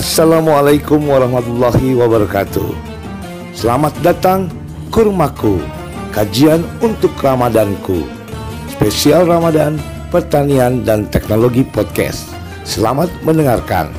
Assalamualaikum warahmatullahi wabarakatuh. Selamat datang Kurmaku, kajian untuk Ramadanku. Spesial Ramadan, pertanian dan teknologi podcast. Selamat mendengarkan.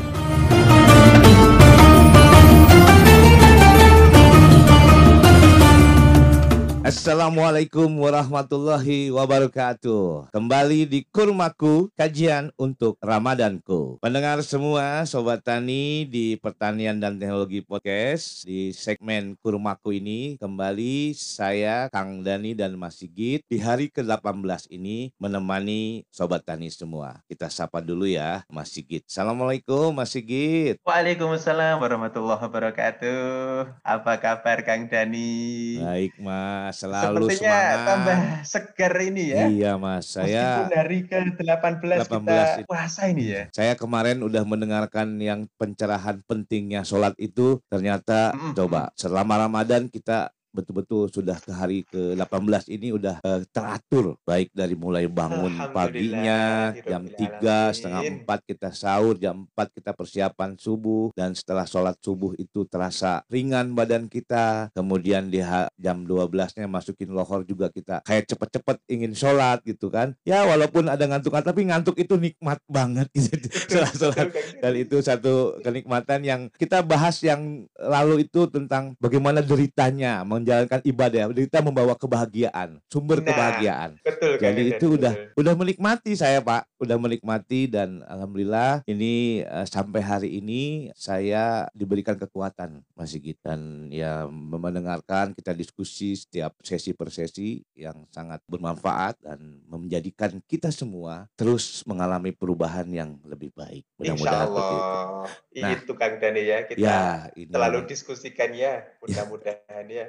Assalamualaikum warahmatullahi wabarakatuh. Kembali di Kurmaku, kajian untuk Ramadanku. Pendengar semua, Sobat Tani di Pertanian dan Teknologi Podcast, di segmen Kurmaku ini, kembali saya, Kang Dani dan Mas Sigit, di hari ke-18 ini menemani Sobat Tani semua. Kita sapa dulu ya, Mas Sigit. Assalamualaikum, Mas Sigit. Waalaikumsalam warahmatullahi wabarakatuh. Apa kabar Kang Dani? Baik, Mas selalu Sepertinya semangat. tambah segar ini ya. Iya mas, saya Meskipun hari ke-18 kita 18 puasa ini ya. saya kemarin udah mendengarkan yang pencerahan pentingnya sholat itu ternyata Mm-mm. coba selama Ramadan kita betul-betul sudah ke hari ke-18 ini udah eh, teratur baik dari mulai bangun paginya jam Hirobbil 3 setengah Alamin. 4 kita sahur jam 4 kita persiapan subuh dan setelah sholat subuh itu terasa ringan badan kita. Kemudian di jam 12-nya masukin lohor juga kita kayak cepet-cepet ingin sholat gitu kan. Ya walaupun ada ngantuk tapi ngantuk itu nikmat banget gitu setelah sholat. dan itu satu kenikmatan yang kita bahas yang lalu itu tentang bagaimana deritanya menjalankan ibadah derita membawa kebahagiaan sumber Nah, kebahagiaan Betul jadi Dani, itu udah betul. udah menikmati saya Pak, udah menikmati dan alhamdulillah ini eh, sampai hari ini saya diberikan kekuatan Mas Sigit dan ya mendengarkan kita diskusi setiap sesi per sesi yang sangat bermanfaat dan menjadikan kita semua terus mengalami perubahan yang lebih baik. Mudah-mudahan seperti itu. Nah. Itu Kang Dani ya. Kita Ya, ini selalu diskusikan ya. Mudah-mudahan ya.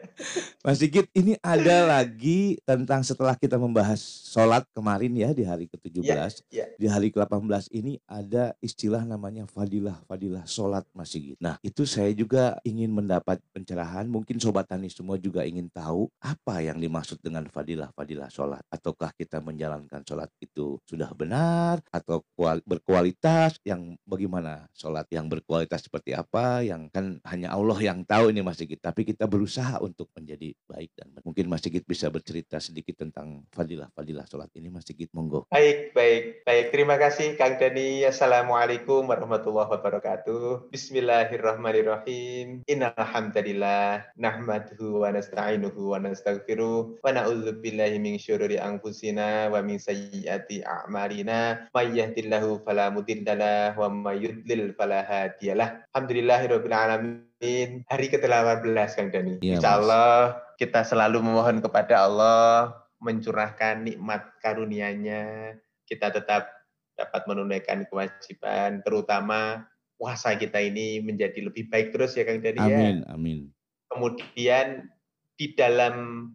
Mas Sigit, ini ada lagi tentang setelah kita membahas sholat kemarin ya di hari ke-17. ya. Di hari ke-18 ini ada istilah namanya fadilah, fadilah sholat Mas Sigit. Nah itu saya juga ingin mendapat pencerahan, mungkin Sobat Tani semua juga ingin tahu apa yang dimaksud dengan fadilah, fadilah sholat. Ataukah kita menjalankan sholat itu sudah benar atau kual- berkualitas, yang bagaimana sholat yang berkualitas seperti apa, yang kan hanya Allah yang tahu ini Mas Sigit. Tapi kita berusaha untuk menjadi baik dan benar. mungkin Mas Sigit bisa bercerita sedikit tentang fadilah-fadilah sholat ini Mas Sigit, monggo. Baik, baik, baik. Terima kasih Kang Dani. Assalamualaikum warahmatullahi wabarakatuh. Bismillahirrahmanirrahim. Innal hamdalillah nahmaduhu wa nasta'inuhu wa nastaghfiruh wa na'udzu billahi min syururi anfusina wa min sayyiati a'malina. May yahdihillahu fala mudhillalah wa may yudlil fala hadiyalah. Alhamdulillahirabbil alamin. Hari ke-18 Kang Dani. Iya, Mas. Insyaallah kita selalu memohon kepada Allah mencurahkan nikmat karunia-Nya, kita tetap dapat menunaikan kewajiban, terutama puasa kita ini menjadi lebih baik terus ya Kang Dani ya. Amin, amin. Kemudian di dalam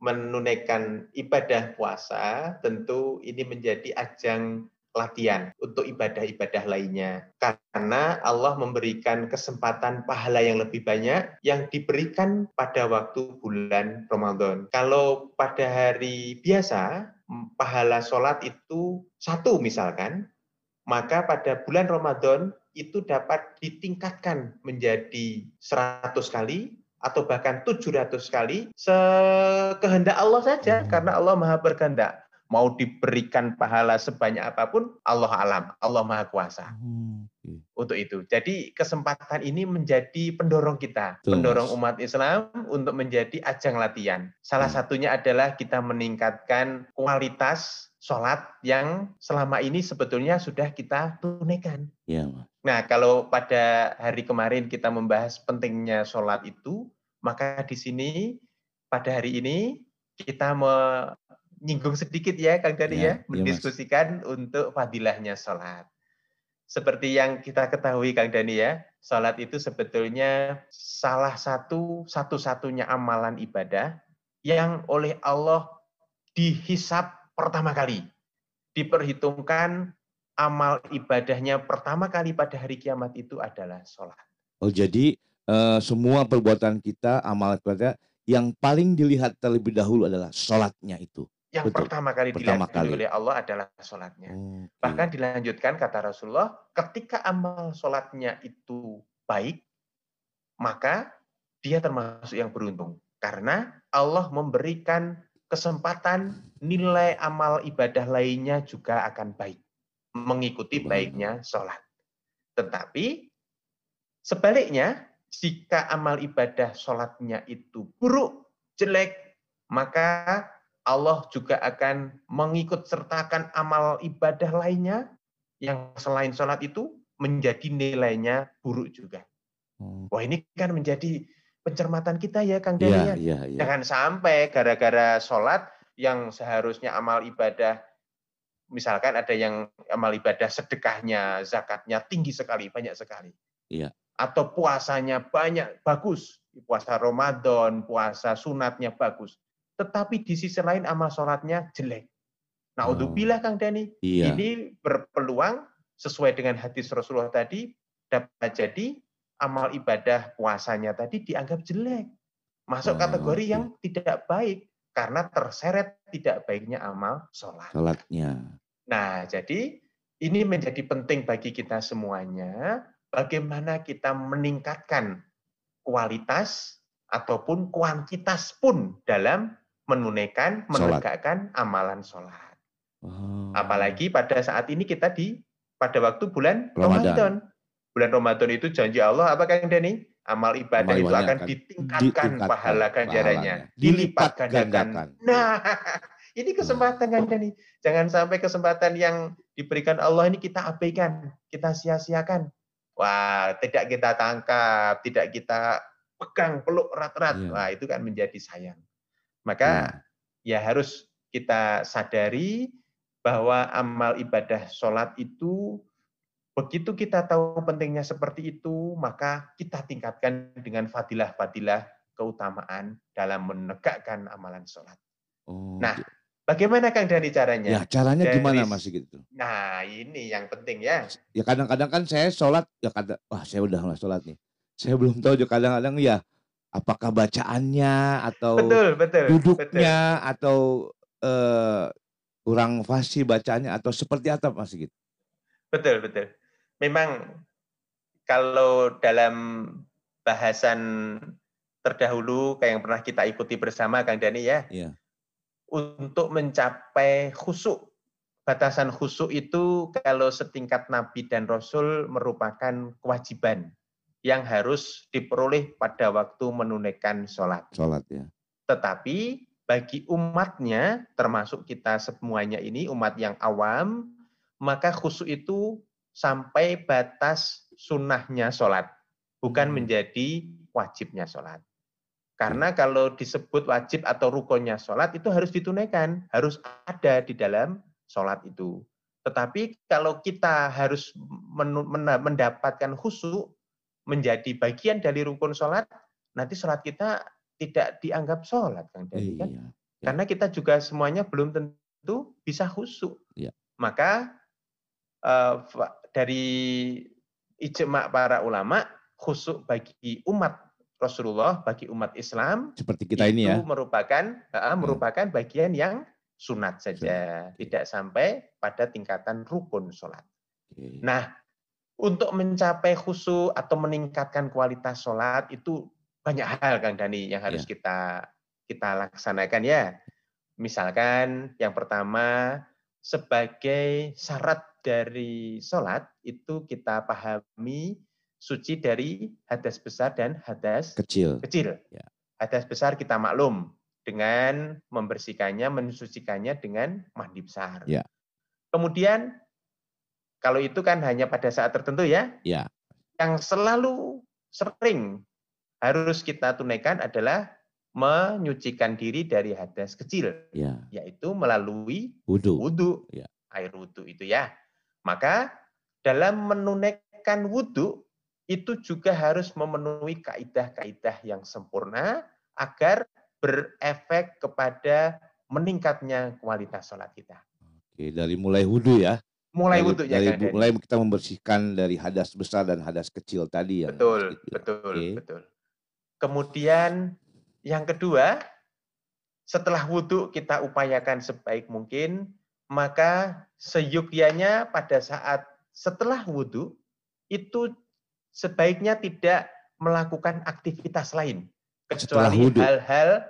menunaikan ibadah puasa, tentu ini menjadi ajang latihan untuk ibadah-ibadah lainnya. Karena Allah memberikan kesempatan pahala yang lebih banyak yang diberikan pada waktu bulan Ramadan. Kalau pada hari biasa, pahala sholat itu satu misalkan, maka pada bulan Ramadan itu dapat ditingkatkan menjadi 100 kali atau bahkan 700 kali sekehendak Allah saja Hmm. karena Allah Maha berkehendak. Mau diberikan pahala sebanyak apa pun, Allah alam, Allah Maha Kuasa oke. untuk itu. Jadi kesempatan ini menjadi pendorong kita, Betul, pendorong umat Islam untuk menjadi ajang latihan. Salah Hmm. satunya adalah kita meningkatkan kualitas sholat yang selama ini sebetulnya sudah kita tunaikan. Mas. Nah, kalau pada hari kemarin kita membahas pentingnya sholat itu, maka di sini pada hari ini kita menyinggung sedikit ya, Kang Dani Ya, ya, iya, Mas. mendiskusikan untuk fadilahnya sholat. Seperti yang kita ketahui, Kang Dani ya, sholat itu sebetulnya salah satu satu-satunya amalan ibadah yang oleh Allah dihisap pertama kali, diperhitungkan amal ibadahnya pertama kali pada hari kiamat itu adalah sholat. Oh, jadi eh, semua perbuatan kita, amal kita yang paling dilihat terlebih dahulu adalah sholatnya itu. Yang Betul. pertama kali Pertama kali. oleh Allah adalah sholatnya. Oke. Bahkan dilanjutkan kata Rasulullah, ketika amal sholatnya itu baik, maka dia termasuk yang beruntung. Karena Allah memberikan kesempatan nilai amal ibadah lainnya juga akan baik. Mengikuti baiknya sholat. Tetapi sebaliknya, jika amal ibadah sholatnya itu buruk, jelek, maka Allah juga akan mengikut sertakan amal ibadah lainnya yang selain sholat itu menjadi nilainya buruk juga. Oh, Wah ini kan menjadi pencermatan kita ya Kang Dani Iya, ya. iya, iya. Jangan sampai gara-gara sholat yang seharusnya amal ibadah, misalkan ada yang amal ibadah sedekahnya, zakatnya tinggi sekali, banyak sekali. Iya. Atau puasanya banyak, bagus. Puasa Ramadan, puasa sunatnya bagus. Tetapi di sisi lain amal sholatnya jelek. Nah, Oh. Kang Dani, Iya. ini berpeluang sesuai dengan hadis Rasulullah tadi dapat jadi amal ibadah puasanya tadi dianggap jelek. Masuk Oh, kategori oke. yang tidak baik karena terseret tidak baiknya amal sholat. Sholatnya. Nah, jadi ini menjadi penting bagi kita semuanya bagaimana kita meningkatkan kualitas ataupun kuantitas pun dalam menunaikan, Sholat. menegakkan amalan sholat. Oh. Apalagi pada saat ini kita di pada waktu bulan Ramadan. Ramadan. Bulan Ramadan itu janji Allah apa Kang Dani? Amal ibadah Amal itu akan akan ditingkatkan ditingkatkan pahala ganjarannya, pahalanya. dilipat gandakan. Nah, ini kesempatan Kang Dani. Jangan sampai kesempatan yang diberikan Allah ini kita abaikan, kita sia-siakan. Wah, tidak kita tangkap, tidak kita pegang peluk erat-erat. Iya. Wah, itu kan menjadi sayang. Maka ya harus kita sadari bahwa amal ibadah sholat itu begitu kita tahu pentingnya seperti itu, maka kita tingkatkan dengan fadilah-fadilah keutamaan dalam menegakkan amalan sholat. Oh, Nah, gi- Bagaimana Kang Dani ya caranya? caranya dari gimana Mas gitu? Nah, ini yang penting ya. Ya kadang-kadang kan saya sholat, ya kadang, wah saya udah nggak sholat nih. Saya belum tahu juga kadang-kadang ya apakah bacaannya atau Betul, betul. betul. duduknya atau eh, kurang fasih bacanya atau seperti apa Mas gitu? Betul, betul. Memang kalau dalam bahasan terdahulu kayak yang pernah kita ikuti bersama Kang Dani ya, Iya. untuk mencapai khusuk. Batasan khusuk itu kalau setingkat Nabi dan Rasul merupakan kewajiban yang harus diperoleh pada waktu menunaikan sholat. Sholat ya. Tetapi bagi umatnya, termasuk kita semuanya ini, umat yang awam, maka khusuk itu sampai batas sunnahnya sholat, bukan Hmm. menjadi wajibnya sholat. Karena kalau disebut wajib atau rukunnya sholat, itu harus ditunaikan, harus ada di dalam sholat itu. Tetapi kalau kita harus mendapatkan khusuk, menjadi bagian dari rukun sholat, nanti sholat kita tidak dianggap sholat, Kang Dani, kan? Iya. Karena kita juga semuanya belum tentu bisa khusyuk. Iya. Maka eh, fa- dari ijma para ulama khusyuk bagi umat Rasulullah, bagi umat Islam Seperti kita ini ya. itu merupakan eh, merupakan bagian yang sunat saja, Sunat. tidak sampai pada tingkatan rukun sholat. Oke. Nah, untuk mencapai khusyuk atau meningkatkan kualitas sholat itu banyak hal Kang Dani yang harus Iya. kita kita laksanakan ya. Misalkan yang pertama sebagai syarat dari sholat itu kita pahami suci dari hadas besar dan hadas Kecil. kecil. Ya. Hadas besar kita maklum dengan membersihkannya, mensucikannya dengan mandi besar. Ya. Kemudian kalau itu kan hanya pada saat tertentu ya. Ya. Yang selalu sering harus kita tunaikan adalah menyucikan diri dari hadas kecil, Ya. yaitu melalui Wudhu. wudhu, Ya. air wudhu itu ya. Maka dalam menunaikan wudhu itu juga harus memenuhi kaidah-kaidah yang sempurna agar berefek kepada meningkatnya kualitas sholat kita. Oke, dari mulai wudhu ya. Mulai wudhu ya, dari Dani. mulai kita membersihkan dari hadas besar dan hadas kecil tadi yang Betul, Mas Git bilang. betul, Oke. betul. Kemudian yang kedua, setelah wudhu kita upayakan sebaik mungkin, maka seyukyanya pada saat setelah wudhu itu sebaiknya tidak melakukan aktivitas lain kecuali hal-hal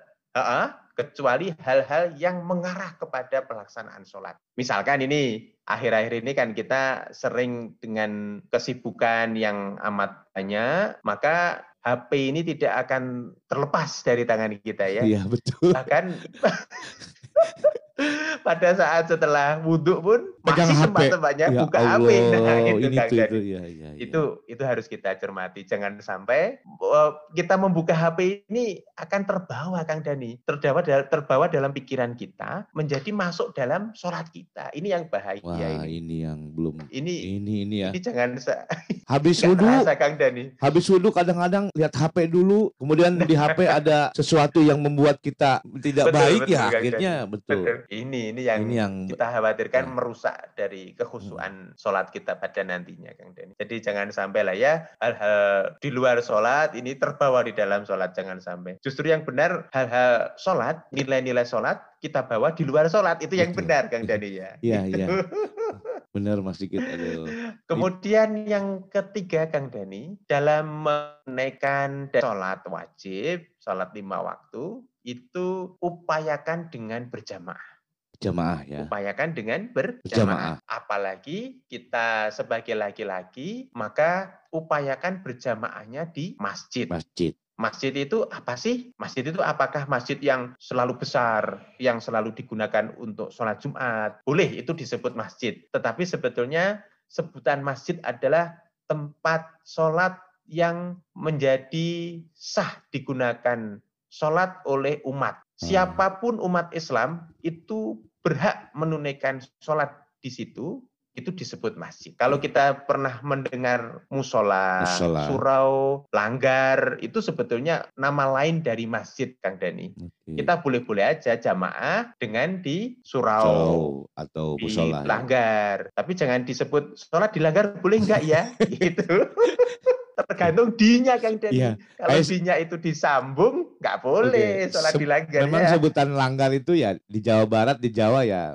kecuali hal-hal yang mengarah kepada pelaksanaan sholat. Misalkan ini, akhir-akhir ini kan kita sering dengan kesibukan yang amat banyak, maka HP ini tidak akan terlepas dari tangan kita ya. Iya, betul. Bahkan pada saat setelah wudhu pun Pegang masih sempat-sempatnya Ya buka Allah, HP. Nah, itu, ini Kang tuh, Dani. itu, ya, ya, ya. itu itu harus kita cermati. Jangan sampai uh, kita membuka HP ini akan terbawa, Kang Dani, terbawa terbawa dalam pikiran kita, menjadi masuk dalam sholat kita. Ini yang bahaya Wah, ini. ini yang belum Ini ini ini ya. ini jangan Habis wudhu, Kang Dani. habis wudhu kadang-kadang lihat HP dulu, kemudian di HP ada sesuatu yang membuat kita tidak Betul, baik betul, ya Kang akhirnya betul. Betul. Ini ini yang, Ini yang kita khawatirkan Ya. merusak dari kekhusyuan sholat kita pada nantinya, Kang Dani. Jadi jangan sampai lah ya hal-hal di luar sholat ini terbawa di dalam sholat jangan sampai. Justru yang benar hal-hal sholat, nilai-nilai sholat kita bawa di luar sholat itu yang Betul. benar, Kang Dani ya. Iya, iya. Benar Mas Dikit. Aduh. Kemudian yang ketiga, Kang Dani, dalam menaikkan sholat wajib, sholat lima waktu, itu upayakan dengan berjamaah. Jamaah ya. upayakan dengan Berjamaah. Apalagi kita sebagai laki-laki, maka upayakan berjamaahnya di masjid. Masjid. Masjid itu apa sih? Masjid itu apakah masjid yang selalu besar, yang selalu digunakan untuk sholat Jumat? Boleh itu disebut masjid. Tetapi sebetulnya sebutan masjid adalah tempat sholat yang menjadi sah digunakan sholat oleh umat. Hmm. Siapa pun umat Islam itu berhak menunaikan sholat di situ, itu disebut masjid. Kalau kita pernah mendengar musola, Musola. surau, langgar, itu sebetulnya nama lain dari masjid, Kang Dani. Oke. Kita boleh-boleh aja jamaah dengan di surau, Surau atau di musola. ya. langgar. Tapi jangan disebut sholat di langgar boleh enggak ya? gitu. Tergantung dinya, Kang Dani. Iya. Kalau dinya itu disambung, nggak boleh Oke. sholat Se- di langgar Memang ya. sebutan langgar itu ya di Jawa Barat, di Jawa ya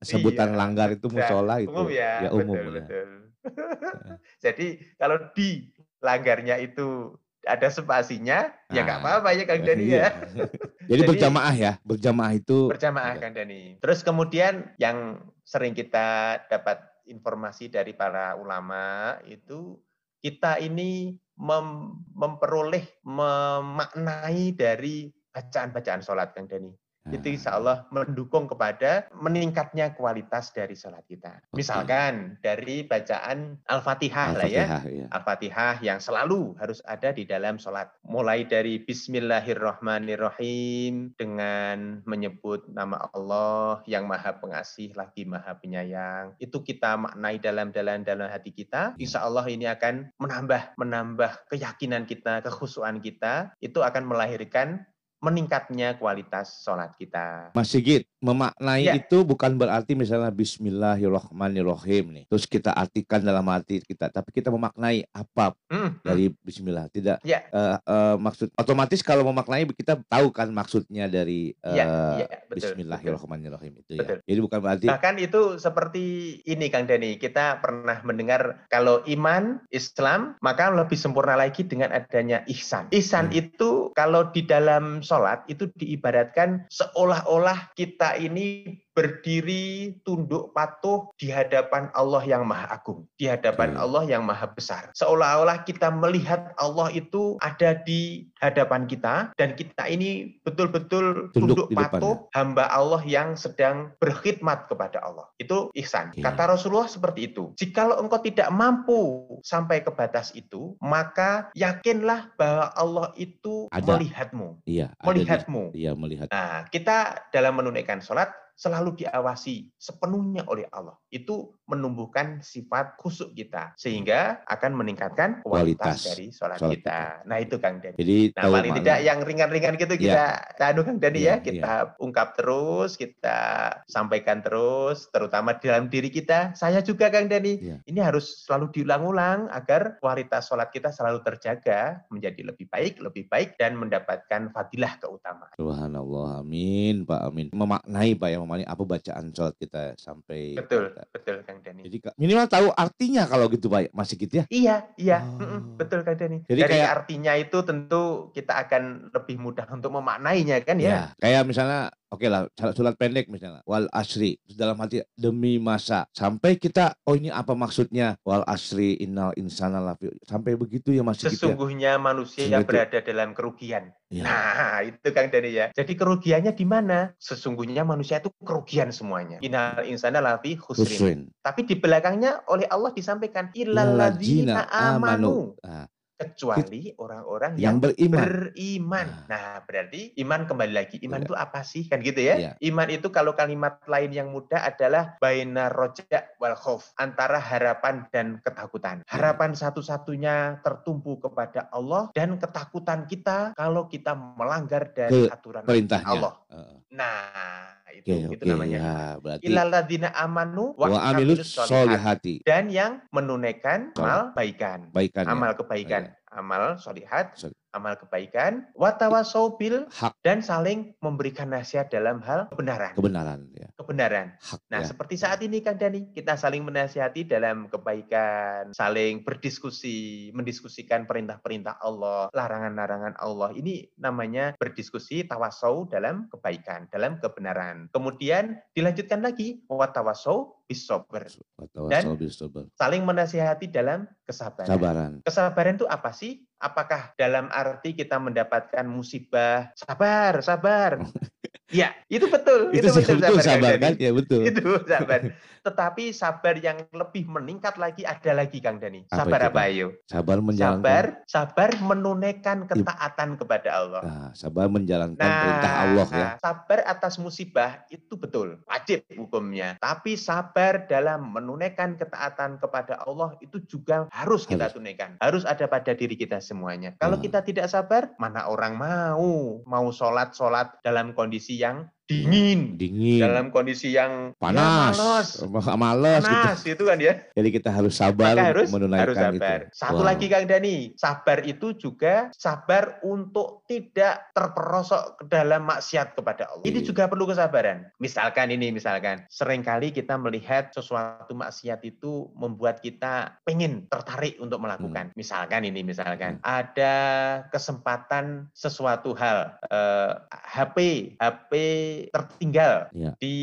sebutan Iya. langgar itu musola itu. umum ya, umum betul, ya. betul. Jadi kalau di langgarnya itu ada spasinya, ya nggak Ah, apa-apa ya Kang Dani Iya. ya. Jadi Jadi- berjamaah ya, berjamaah itu Berjamaah Iya. Kang Dani. Terus kemudian yang sering kita dapat informasi dari para ulama itu kita ini mem- memperoleh memaknai dari bacaan-bacaan sholat Kang Dani. Itu Nah, insya Allah mendukung kepada meningkatnya kualitas dari sholat kita. Oke. Misalkan dari bacaan Al-Fatihah lah ya. Al-Fatihah ya. Al-Fatihah yang selalu harus ada di dalam sholat. Mulai dari Bismillahirrahmanirrahim dengan menyebut nama Allah yang maha pengasih lagi maha penyayang. Itu kita maknai dalam dalam hati kita. Ya. Insya Allah ini akan menambah menambah keyakinan kita, kekhusuan kita. Itu akan melahirkan meningkatnya kualitas sholat kita. Mas Sigit, memaknai Ya. itu bukan berarti misalnya Bismillahirrahmanirrahim nih. Terus kita artikan dalam hati kita, tapi kita memaknai apa Hmm, hmm. dari Bismillah. Tidak Ya. eh, eh, maksud otomatis kalau memaknai kita tahu kan maksudnya dari eh, Ya, ya, betul, Bismillahirrahmanirrahim itu ya. Betul. Jadi bukan berarti Bahkan itu seperti ini Kang Dani, kita pernah mendengar kalau iman Islam maka lebih sempurna lagi dengan adanya ihsan. Ihsan Hmm. itu kalau di dalam sholat itu diibaratkan seolah-olah kita ini berdiri tunduk patuh di hadapan Allah yang Maha Agung, di hadapan Oke. Allah yang Maha Besar. Seolah-olah kita melihat Allah itu ada di hadapan kita dan kita ini betul-betul Tunduk tunduk, di depannya. patuh hamba Allah yang sedang berkhidmat kepada Allah. Itu ihsan. Oke. Kata Rasulullah seperti itu. Jikalau engkau tidak mampu sampai ke batas itu, maka yakinlah bahwa Allah itu Ada. melihatmu, iya di- melihatmu. iya melihat Nah, kita dalam menunaikan sholat selalu diawasi sepenuhnya oleh Allah. Itu menumbuhkan sifat khusyuk kita sehingga akan meningkatkan kualitas, Kualitas dari sholat, sholat kita. Nah itu Kang Dani. Jadi Nah tahu paling tidak yang ringan-ringan gitu Iya. kita anu Kang Dani Iya, ya, kita ungkap terus, kita sampaikan terus, terutama dalam diri kita. Saya juga Kang Dani. Iya. Ini harus selalu diulang-ulang agar kualitas sholat kita selalu terjaga menjadi lebih baik, lebih baik dan mendapatkan fadilah keutamaan. Subhanallah, amin Pak, amin. Memaknai Pak ya, memaknai apa bacaan sholat kita sampai. Betul, betul Kang Dani. Jadi minimal tahu artinya kalau gitu Pak, masih gitu ya. Iya, iya, Oh. betul Kak Dani. Jadi Dari kayak- artinya itu tentu kita akan lebih mudah untuk memaknainya kan ya. Ya, kayak misalnya oke lah surat- pendek misalnya wal asri dalam hati demi masa sampai kita oh ini apa maksudnya wal asri innal insana lafi sampai begitu ya masih gitu ya. Sesungguhnya manusia Sehingga itu- berada dalam kerugian. Ya. Nah, itu Kang Dani ya. Jadi kerugiannya di mana? Sesungguhnya manusia itu kerugian semuanya. Innal insana lafi khusrin. Husrin. Tapi di belakangnya oleh Allah disampaikan illalladzina amanu. Nah, Kecuali orang-orang yang yang beriman. beriman. Nah, berarti iman kembali lagi. Iman Iya. itu apa sih? Kan gitu ya. Iya. Iman itu kalau kalimat lain yang mudah adalah baina roja wal khauf, antara harapan dan ketakutan. Iya. Harapan satu-satunya tertumpu kepada Allah dan ketakutan kita kalau kita melanggar dari Ke aturan perintahnya. Allah. Heeh. Nah, Oke, itu itu oke namanya. ya, berarti Illalladzina amanu wa, wa amilus amilus sholihat. solihati. dan yang menunaikan amal baikan. Baikan ya. Amal kebaikan, amal solihat, Sol- amal kebaikan, watawasau bil hak dan saling memberikan nasihat dalam hal kebenaran. kebenaran ya. Kebenaran. Hak Nah, ya. seperti saat ini Kang Dani, kita saling menasihati dalam kebaikan, saling berdiskusi, mendiskusikan perintah-perintah Allah, larangan-larangan Allah. Ini namanya berdiskusi tawasau dalam kebaikan, dalam kebenaran. Kemudian dilanjutkan lagi, watawasau bisober, dan- saling menasihati dalam kesabaran. Sabaran. Kesabaran itu apa sih? Apakah dalam arti kita mendapatkan musibah? Sabar, sabar. ya, itu betul. Itu, sih betul sabar Dani. kan? Ya betul. Itu sabar. Tetapi sabar yang lebih meningkat lagi ada lagi Kang Dani. Sabar itu, apa ayo? Sabar menjalankan Sabar, sabar menunaikan ketaatan kepada Allah. Nah, sabar menjalankan perintah Allah ya. nah, sabar atas musibah itu betul, wajib hukumnya. Tapi sabar dalam menunaikan ketaatan kepada Allah itu juga harus kita Harus. tunaikan. Harus ada pada diri kita semuanya. Kalau Hmm. kita tidak sabar, mana orang mau mau sholat sholat dalam kondisi yang dingin, Dingin, dalam kondisi yang ya, panas, males, males gitu. panas itu kan ya. Jadi kita harus sabar Maka harus menunaikan harus sabar. itu. Satu Wow. lagi Kang Dani, sabar itu juga sabar untuk tidak terperosok ke dalam maksiat kepada Allah. Ini juga perlu kesabaran. Misalkan ini, misalkan sering kali kita melihat sesuatu maksiat itu membuat kita pengen tertarik untuk melakukan. Hmm. Misalkan ini, misalkan ada kesempatan sesuatu hal, eh, HP, HP tertinggal Iya. di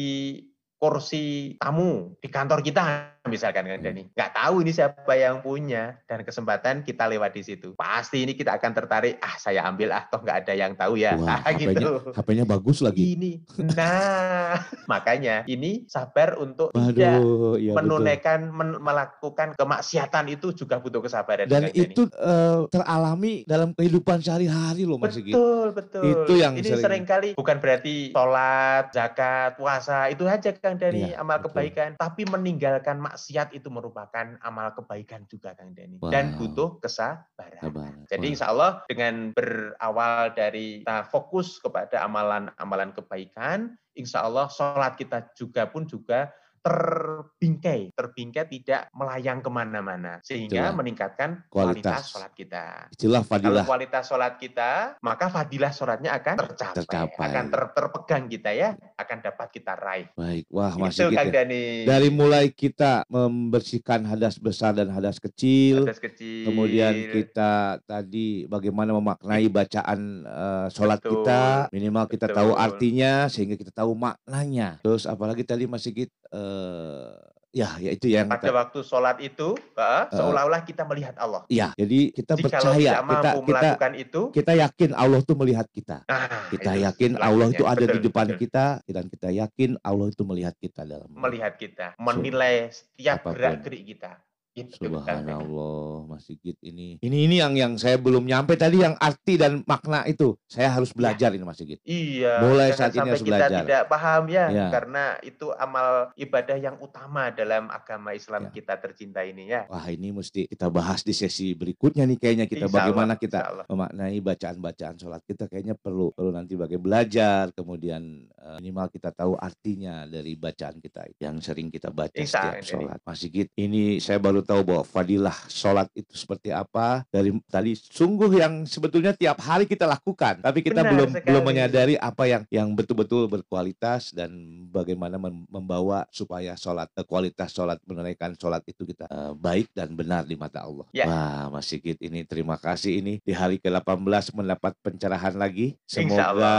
kursi tamu di kantor kita misalkan kan Hmm. Dani nggak tahu ini siapa yang punya dan kesempatan kita lewat di situ pasti ini kita akan tertarik ah saya ambil ah toh nggak ada yang tahu ya Wah, Ah, gitu HP-nya bagus lagi. ini nah makanya ini sabar untuk tidak Waduh, iya menunaikan men- melakukan kemaksiatan itu juga butuh kesabaran Dan Kang Dani. itu eh, teralami dalam kehidupan sehari-hari loh Mas. Betul, betul. Itu yang ini sering- sering kali bukan berarti sholat, zakat, puasa itu aja Kang Dani Iya, amal betul. kebaikan, tapi meninggalkan maksiat itu merupakan amal kebaikan juga Kang Dani dan Wow. butuh kesabaran. Sabar. Jadi insya Allah dengan berawal dari kita fokus kepada amalan-amalan kebaikan, insya Allah sholat kita juga pun juga terbingkai, terbingkai tidak melayang ke mana-mana sehingga Itulah. meningkatkan Kualitas. kualitas sholat kita. Kalau fadilah. kualitas sholat kita, maka fadilah sholatnya akan tercapai, Tercapai. akan ter- terpegang kita ya, akan dapat kita raih. Baik, wah Mas Itu Sigit Kang ya. Dani. Dari mulai kita membersihkan hadas besar dan hadas kecil, Atas kecil. kemudian kita tadi bagaimana memaknai bacaan eh, sholat Betul, kita, minimal kita tahu betul. artinya sehingga kita tahu maknanya. Terus apalagi tadi Mas Sigit, eh, ya, ya itu yang pada waktu sholat itu, eh, seolah-olah kita melihat Allah. Iya, jadi kita Jika percaya, kita mampu kita melakukan itu, kita yakin Allah tuh melihat kita. nah, Kita itu yakin Allah itu ada di Betul, depan betul. kita dan kita yakin Allah itu melihat kita dalam Melihat kita, menilai setiap Apa pun. gerak-gerik kita. Itu Kang Denny. Subhanallah, Mas Sigit ini. Ini ini yang yang saya belum nyampe tadi yang arti dan makna itu. Saya harus belajar ini Mas Sigit. Iya, Mulai saat ini sampai harus kita belajar. tidak paham ya, Ya. karena itu amal ibadah yang utama dalam agama Islam Ya. kita tercinta ini ya. Wah, ini mesti kita bahas di sesi berikutnya nih kayaknya kita Insya bagaimana Allah, kita memaknai bacaan-bacaan sholat kita kayaknya perlu perlu nanti bagaimana belajar kemudian minimal kita tahu artinya dari bacaan kita yang sering kita baca setiap sholat Mas Sigit ini saya baru tahu bahwa fadilah sholat itu seperti apa dari tadi sungguh yang sebetulnya tiap hari kita lakukan tapi kita Benar belum belum sekali. menyadari apa yang yang betul-betul berkualitas dan bagaimana mem- membawa supaya sholat eh, kualitas sholat menunaikan sholat itu kita eh, baik dan benar di mata Allah. Ya. Wah, Mas Sigit ini terima kasih ini di hari ke-18 mendapat pencerahan lagi. Semoga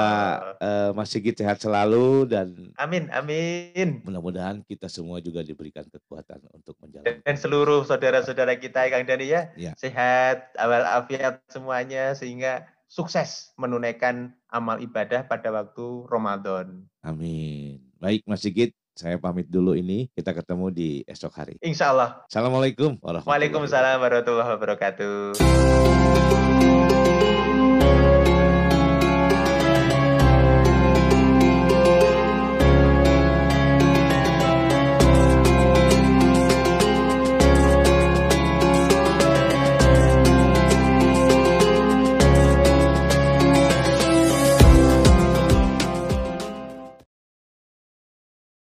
eh, Mas Sigit sehat selalu dan Amin, amin. mudah-mudahan kita semua juga diberikan kekuatan untuk Dan menjalankan. seluruh saudara-saudara kita Kang Dani ya, Ya. sehat, awal afiat semuanya sehingga sukses menunaikan amal ibadah pada waktu Ramadan. Amin. Baik Mas Sigit, saya pamit dulu ini. Kita ketemu di esok hari. Insya Allah. Assalamualaikum warahmatullahi wabarakatuh. Waalaikumsalam warahmatullahi wabarakatuh.